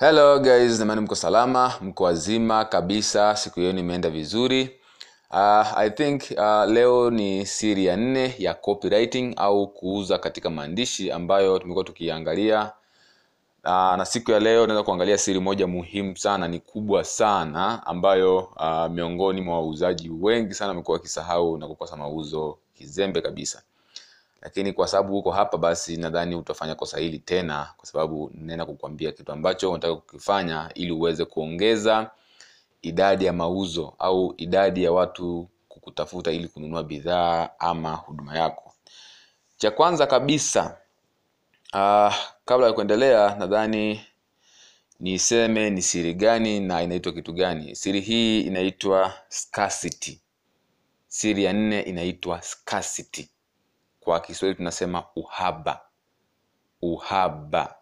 hello guys. Namani mko salama mko wazima kabisa. Siku yenu imeenda vizuri. Uh, i think uh, leo ni siri ya nne ya copywriting au kuuza katika maandishi ambayo tumekuwa tukiangalia. Uh, na siku ya leo naweza kuangalia siri moja muhimu sana ni kubwa sana ambayo uh, miongoni mwa wauzaji wengi sana wamekuwa wakisahau na kukosa mauzo kizembe kabisa lakini kwa sababu uko hapa basi nadhani utafanya kosa hili tena kwa sababu naenda kukwambia kitu ambacho unataka kukifanya ili uweze kuongeza idadi ya mauzo au idadi ya watu kukutafuta ili kununua bidhaa ama huduma yako. Cha kwanza kabisa uh, kabla ya kuendelea nadhani niseme ni siri gani na inaitwa kitu gani. Siri hii inaitwa scarcity. Siri ya nne inaitwa scarcity kwa kiswahili tunasema uhaba. Uhaba.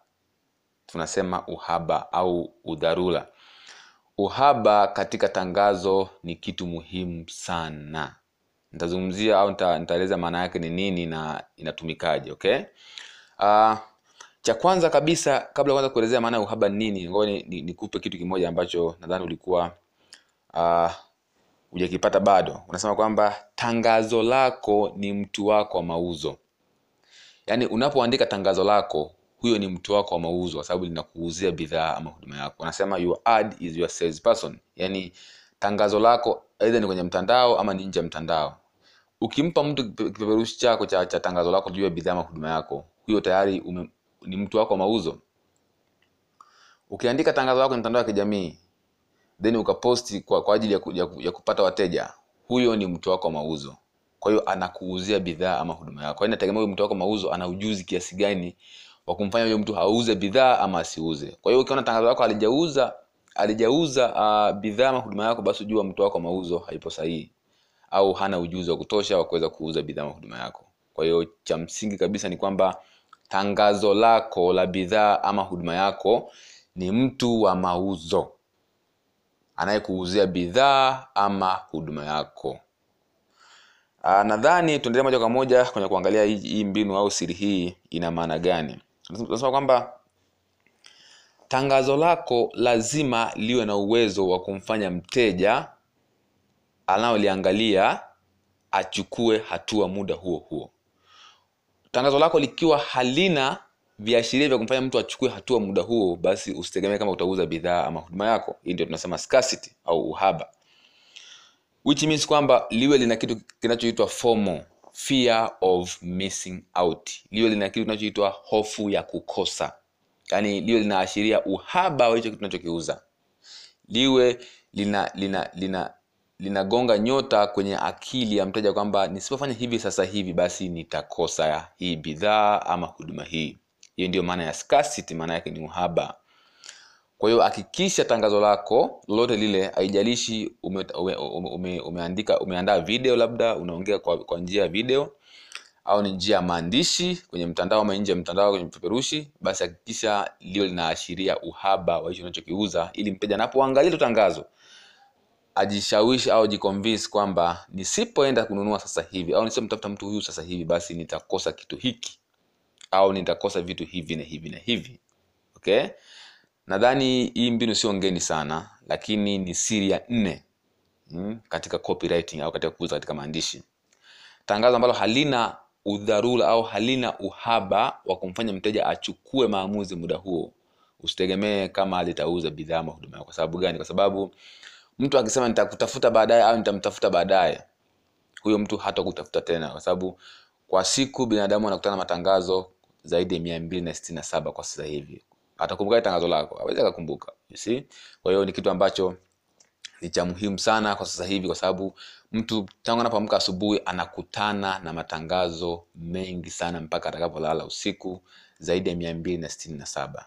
Tunasema uhaba au udharura. Uhaba katika tangazo ni kitu muhimu sana. Nitazungumzia au nitaeleza maana yake ni nini na inatumikaje okay? Uh, cha kwanza kabisa kabla kwanza kuelezea maana ya uhaba ni nini ngoja nikupe ni- ni- kitu kimoja ambacho nadhani ulikuwa uh, hujakipata bado. Unasema kwamba tangazo lako ni mtu wako wa mauzo. Yaani unapoandika tangazo lako huyo ni mtu wako wa mauzo kwa sababu linakuuzia bidhaa ama huduma yako. Unasema your ad is your sales person yaani tangazo lako aidha ni kwenye mtandao ama ni nje ya mtandao. Ukimpa mtu kipe- kipeperushi chako cha, cha tangazo lako juu ya bidhaa ama huduma yako huyo tayari ume, ni mtu wako wa mauzo. Ukiandika tangazo lako kwenye mtandao wa kijamii then ukaposti kwa, kwa ajili ya, ku, ya, ku, ya kupata wateja huyo ni mtu wako wa mauzo. Kwa hiyo anakuuzia bidhaa ama huduma yako. Hiyo inategemea huyo mtu wako mauzo ana ujuzi kiasi gani wa kumfanya huyo mtu auze bidhaa ama asiuze. Kwa hiyo ukiona tangazo lako alijauza alijauza uh, bidhaa ama huduma yako basi ujua mtu wako mauzo haipo sahihi. Au hana ujuzi wa kutosha wa kuweza kuuza bidhaa ama huduma yako. Kwa hiyo cha msingi kabisa ni kwamba tangazo lako la bidhaa ama huduma yako ni mtu wa mauzo anayekuuzia bidhaa ama huduma yako. Ah, nadhani tuendelee moja kwa moja kwenye kuangalia hii, mbinu au siri hii ina maana gani. Tunasema kwamba tangazo lako lazima liwe na uwezo wa kumfanya mteja anaoliangalia achukue hatua muda huo huo. Tangazo lako likiwa halina viashiria vya kumfanya mtu achukue hatua muda huo basi usitegemee kama utauza bidhaa ama huduma yako. Hii ndio tunasema scarcity au uhaba. Which means kwamba liwe lina kitu kinachoitwa FOMO, fear of missing out. Liwe lina kitu kinachoitwa hofu ya kukosa. Yaani liwe linaashiria uhaba wa hicho kitu tunachokiuza liwe lina lina lina linagonga nyota kwenye akili ya mteja kwamba nisipofanya hivi sasa hivi basi nitakosa hii bidhaa ama huduma hii hiyo ndio maana ya scarcity maana yake ni uhaba. Kwa hiyo hakikisha tangazo lako lolote lile haijalishi ume, ume, ume, umeandika umeandaa video labda unaongea kwa, kwa njia ya video au ni njia ya maandishi kwenye mtandao ama nje ya mtandao kwenye peperushi basi hakikisha lio linaashiria uhaba wa hicho unachokiuza ili mteja anapoangalia tu tangazo ajishawishi au jiconvince kwamba nisipoenda kununua sasa hivi au nisipomtafuta mtu huyu sasa hivi basi nitakosa kitu hiki au nitakosa vitu hivi na hivi na hivi. Okay? Nadhani hii mbinu sio ngeni sana lakini ni siri ya nne mm, katika copywriting au katika kuuza katika maandishi. Tangazo ambalo halina udharura au halina uhaba wa kumfanya mteja achukue maamuzi muda huo usitegemee kama litauza bidhaa ama huduma kwa sababu gani? Kwa sababu mtu akisema nitakutafuta baadaye au nitamtafuta baadaye huyo mtu hata kutafuta tena. Kwa sababu kwa siku binadamu anakutana matangazo zaidi ya mia mbili na sitini na saba kwa sasa hivi. Atakumbuka tangazo lako? Awezi akakumbuka kwa hiyo ni kitu ambacho ni cha muhimu sana kwa sasa hivi kwa sababu mtu tangu anapoamka asubuhi anakutana na matangazo mengi sana mpaka atakapolala usiku zaidi ya mia mbili na sitini na saba.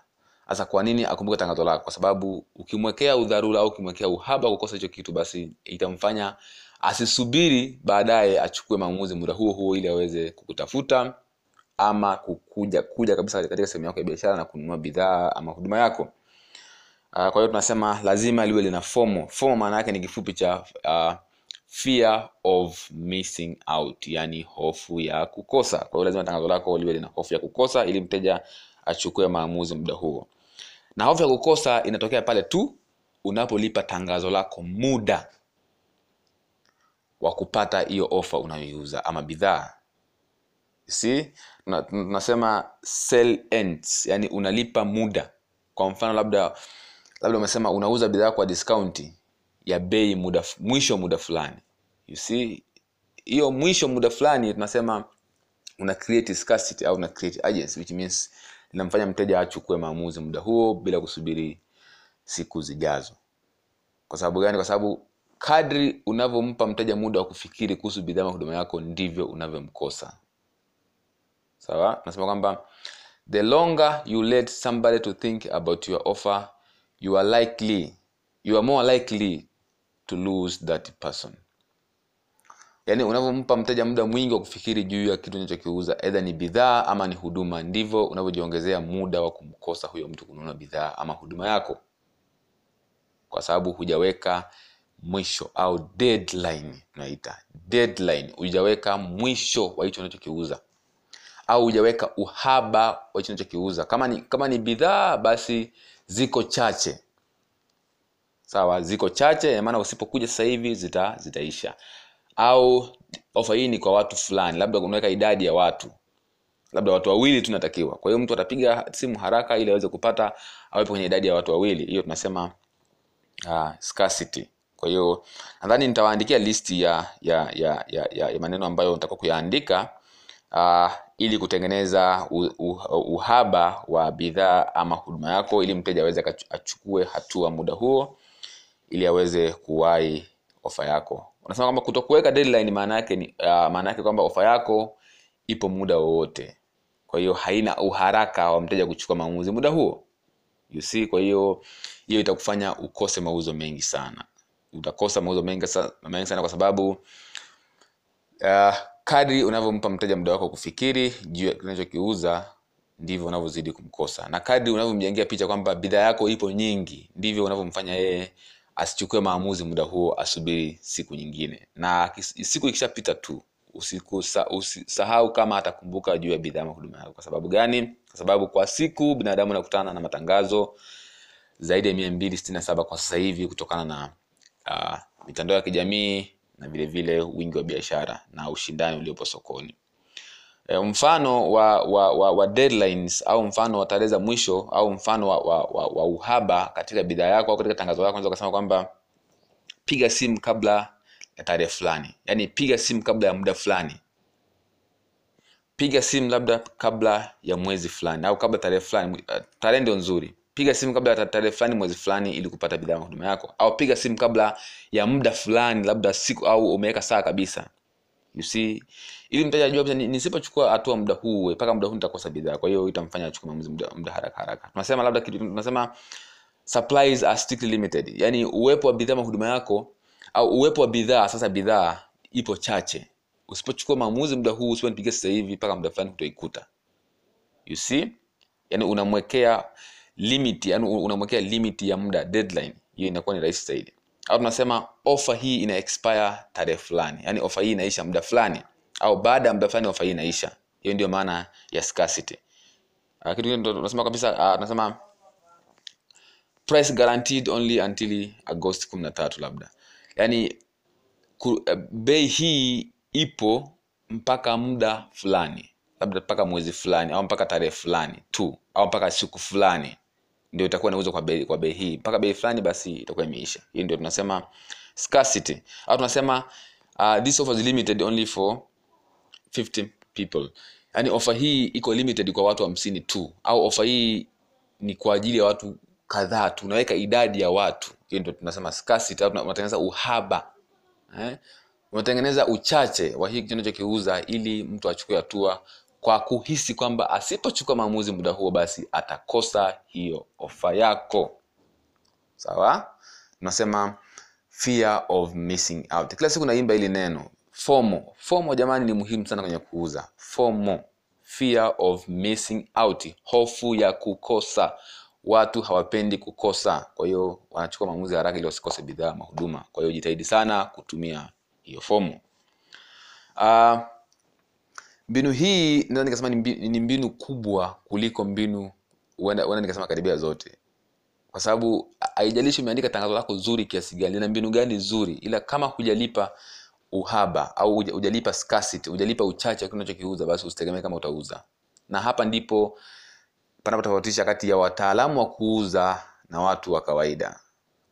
Sasa kwa nini akumbuke tangazo lako? Kwa sababu ukimwekea udharura au ukimwekea uhaba wa kukosa hicho kitu basi itamfanya asisubiri baadaye achukue maamuzi muda huo huo ili aweze kukutafuta ama kukuja kuja kabisa katika sehemu yako ya biashara na kununua bidhaa ama huduma yako. Uh, kwa hiyo tunasema lazima liwe lina fomo. Fomo maana yake ni kifupi cha uh, fear of missing out yani hofu ya kukosa. Kwa hiyo lazima tangazo lako liwe lina hofu ya kukosa ili mteja achukue maamuzi muda huo. Na hofu ya kukosa inatokea pale tu unapolipa tangazo lako muda wa kupata hiyo ofa unayoiuza ama bidhaa si tunasema sell ends yani unalipa muda. Kwa mfano labda labda umesema unauza bidhaa kwa discount ya bei muda mwisho muda fulani. You see? Hiyo mwisho muda fulani tunasema una create scarcity au una create urgency which means linamfanya mteja achukue maamuzi muda huo bila kusubiri siku zijazo. Kwa sababu gani? Kwa sababu kadri unavyompa mteja muda wa kufikiri kuhusu bidhaa huduma yako ndivyo unavyomkosa sawa? Nasema kwamba the longer you let somebody to think about your offer you are likely you are more likely to lose that person. Yaani unavyompa mteja muda mwingi wa kufikiri juu ya kitu unachokiuza edha ni bidhaa ama ni huduma ndivyo unavyojiongezea muda wa kumkosa huyo mtu kununua bidhaa ama huduma yako. Kwa sababu hujaweka mwisho au deadline unaita deadline hujaweka mwisho wa hicho unachokiuza au hujaweka uhaba wa hicho unachokiuza. Kama ni kama ni bidhaa basi ziko chache. Sawa ziko chache maana usipokuja sasa hivi zita zitaisha. Au ofa hii ni kwa watu fulani labda unaweka idadi ya watu. Labda watu wawili tunatakiwa kwa hiyo mtu atapiga simu haraka ili aweze kupata awepo kwenye idadi ya watu wawili. Hiyo tunasema uh, scarcity. Kwa hiyo nadhani nitawaandikia listi ya ya, ya, ya, ya, ya maneno ambayo nitakuwa kuyaandika. Uh, ili kutengeneza uhaba wa bidhaa ama huduma yako ili mteja aweze achukue hatua muda huo ili aweze kuwahi ofa yako. Unasema kwamba kutokuweka deadline maana yake ni uh, maana yake kwamba ofa yako ipo muda wowote. Kwa hiyo haina uharaka wa mteja kuchukua maamuzi muda huo. You see kwa hiyo hiyo itakufanya ukose mauzo mengi sana. Utakosa mauzo mengi, mengi sana kwa sababu uh, kadri unavyompa mteja muda wako kufikiri juu ya kinachokiuza ndivyo unavyozidi kumkosa. Na kadri unavyomjengea picha kwamba bidhaa yako ipo nyingi ndivyo unavyomfanya yeye asichukue maamuzi muda huo asubiri siku nyingine. Na siku ikishapita tu usisahau kama atakumbuka juu ya bidhaa ama huduma yako. Kwa sababu gani? Kwa sababu kwa siku binadamu anakutana na matangazo zaidi ya mia mbili sitini na saba kwa sasa hivi kutokana na uh, mitandao ya kijamii na vile vile wingi wa biashara na ushindani uliopo sokoni. E, mfano wa, wa, wa, wa deadlines au mfano wa tarehe za mwisho au mfano wa, wa, wa, wa uhaba katika bidhaa yako au katika tangazo lako unaweza kusema kwamba piga simu kabla ya tarehe fulani. Yaani piga simu kabla ya muda fulani. Piga simu labda kabla ya mwezi fulani au kabla tarehe fulani. Tarehe ndio nzuri piga simu kabla ya tarehe fulani mwezi fulani ili kupata bidhaa na huduma yako. Au piga simu kabla ya muda fulani labda siku au umeweka saa kabisa. You see? Ili mteja ajue nisipochukua hatua muda huu mpaka muda huu nitakosa bidhaa. Kwa hiyo itamfanya achukue maamuzi muda, muda haraka haraka. Tunasema labda kitu tunasema supplies are strictly limited. Yani uwepo wa bidhaa huduma yako au uwepo wa bidhaa sasa bidhaa ipo chache. Usipochukua maamuzi muda huu usiponipigia sasa hivi mpaka muda fulani kutoikuta you see? Yani unamwekea limit yani unamwekea limit ya muda deadline hiyo inakuwa ni rahisi zaidi. Au tunasema ofa hii ina expire tarehe fulani yani ofa hii inaisha muda fulani au baada ya muda fulani ofa hii inaisha. Hiyo ndio maana ya scarcity. Uh, kitu kingine tunasema kabisa uh, tunasema price guaranteed only until agosti kumi na tatu labda. Yaani uh, bei hii ipo mpaka muda fulani labda mpaka mwezi fulani au mpaka tarehe fulani tu au mpaka siku fulani ndio itakuwa inauzwa kwa bei kwa bei hii. Mpaka bei fulani basi itakuwa imeisha. Hii ndio tunasema scarcity. Au tunasema uh, this offer is limited only for 50 people. Yani ofa hii iko limited kwa watu hamsini tu. Au ofa hii ni kwa ajili ya watu kadhaa tu. Unaweka idadi ya watu. Hiyo ndio tunasema scarcity. Au tunatengeneza uhaba. Eh? unatengeneza uchache wa hii kinachokiuza ili mtu achukue hatua kwa kuhisi kwamba asipochukua maamuzi muda huo basi atakosa hiyo ofa yako. Sawa? Tunasema fear of missing out. Kila siku naimba hili neno fomo. Fomo jamani ni muhimu sana kwenye kuuza. Fomo fear of missing out. Hofu ya kukosa. Watu hawapendi kukosa. Kwa hiyo wanachukua maamuzi haraka ili wasikose bidhaa mahuduma. Kwa hiyo jitahidi sana kutumia hiyo fomo. Uh, mbinu hii naweza nikasema ni mbinu ni mbinu kubwa kuliko mbinu huenda nikasema karibia zote. Kwa sababu haijalishi umeandika tangazo lako zuri kiasi gani lina mbinu gani zuri ila kama hujalipa uhaba au huja- hujalipa scarcity hujalipa uchache kile unachokiuza basi usitegemee kama utauza. Na hapa ndipo panapotofautisha kati ya wataalamu wa kuuza na watu wa kawaida.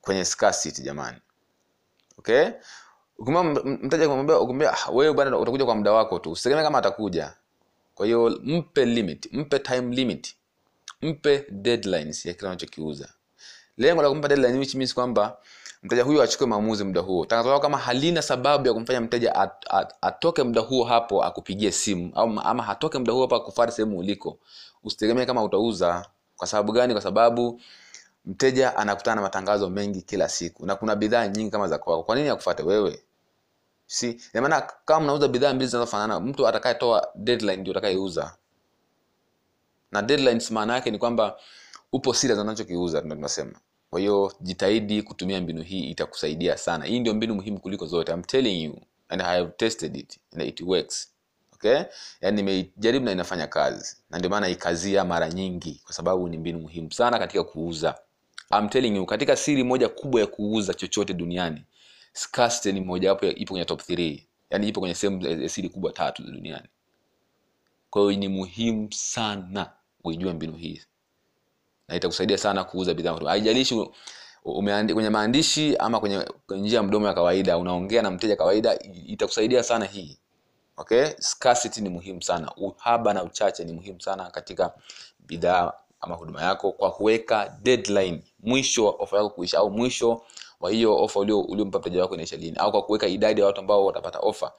Kwenye scarcity jamani. Okay ukimwambia mteja kumwambia ukumwambia "Ah, wewe bwana utakuja kwa muda wako tu. Usitegemee kama atakuja. Kwa hiyo mpe limit mpe time limit mpe deadlines ya kile unachokiuza lengo la kumpa deadline which means kwamba mteja huyo achukue maamuzi muda huo. Tangazo lako kama halina sababu ya kumfanya mteja at, at, atoke muda huo hapo akupigie simu au ama hatoke muda huo hapo akufari sehemu uliko usitegemee kama utauza. Kwa sababu gani? Kwa sababu mteja anakutana na matangazo mengi kila siku na kuna bidhaa nyingi kama za kwako. Kwa nini akufuate wewe si ina maana kama mnauza bidhaa mbili zinazofanana mtu atakayetoa deadline ndio atakayeuza. Na deadlines maana yake ni kwamba upo serious na unachokiuza tunasema. Kwa hiyo jitahidi kutumia mbinu hii itakusaidia sana. Hii ndio mbinu muhimu kuliko zote I'm telling you. And I have tested it and it works. Okay? Yani nimejaribu na inafanya kazi. Na ndio maana ikazia mara nyingi kwa sababu ni mbinu muhimu sana katika kuuza. I'm telling you katika siri moja kubwa ya kuuza chochote duniani scarcity ni moja wapo ipo kwenye top 3 yani ipo kwenye sehemu ya kubwa tatu duniani. Kwa hiyo ni muhimu sana uijue mbinu hii. Na itakusaidia sana kuuza bidhaa kwa- haijalishi umeandika kwenye maandishi ama kwenye njia ya mdomo ya kawaida unaongea na mteja kawaida itakusaidia sana hii. Okay? Scarcity ni muhimu sana. Uhaba na uchache ni muhimu sana katika bidhaa ama huduma yako kwa kuweka deadline mwisho wa ofa yako kuisha au mwisho wa hiyo ofa ulio- uliompa mteja wako inaisha lini au kwa kuweka idadi ya watu ambao watapata ofa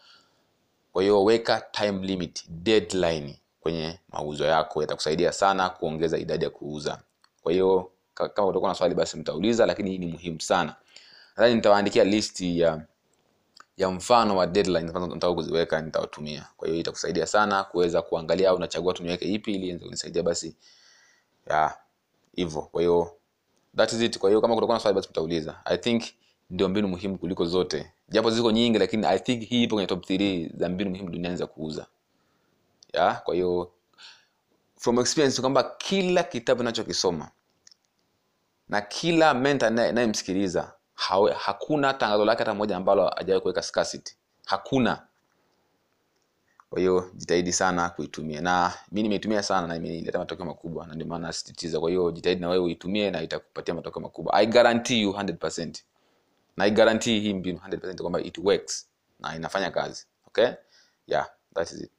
kwa hiyo weka time limit deadline kwenye mauzo yako yatakusaidia sana kuongeza idadi ya kuuza. Kwa hiyo kama utakuwa na swali basi mtauliza lakini hii ni muhimu sana. Nadhani nitawaandikia listi ya ya mfano wa deadline nataka kuziweka nitawatumia. Kwa hiyo itakusaidia sana kuweza kuangalia au unachagua tu niweke ipi ili kunisaidia basi ya hivyo kwa hiyo that is it. Kwa hiyo kama kutakuwa na swali basi mtauliza. I think ndio mbinu muhimu kuliko zote. Japo ziko nyingi lakini i think hii ipo kwenye top 3 za mbinu muhimu duniani za kuuza. Ya kwa hiyo from experience kwamba kila kitabu nachokisoma na kila menta naye- nayemsikiliza hakuna tangazo lake hata moja ambalo hajawahi kuweka scarcity. Hakuna kwa hiyo jitahidi sana kuitumia. Na mi nimeitumia sana na imeleta matokeo makubwa na ndio maana nasisitiza. Kwa hiyo jitahidi na wewe uitumie na itakupatia matokeo makubwa. I guarantee you 100% na i guarantee hii mbinu 100% kwamba it works na inafanya kazi. Okay? Yeah that is it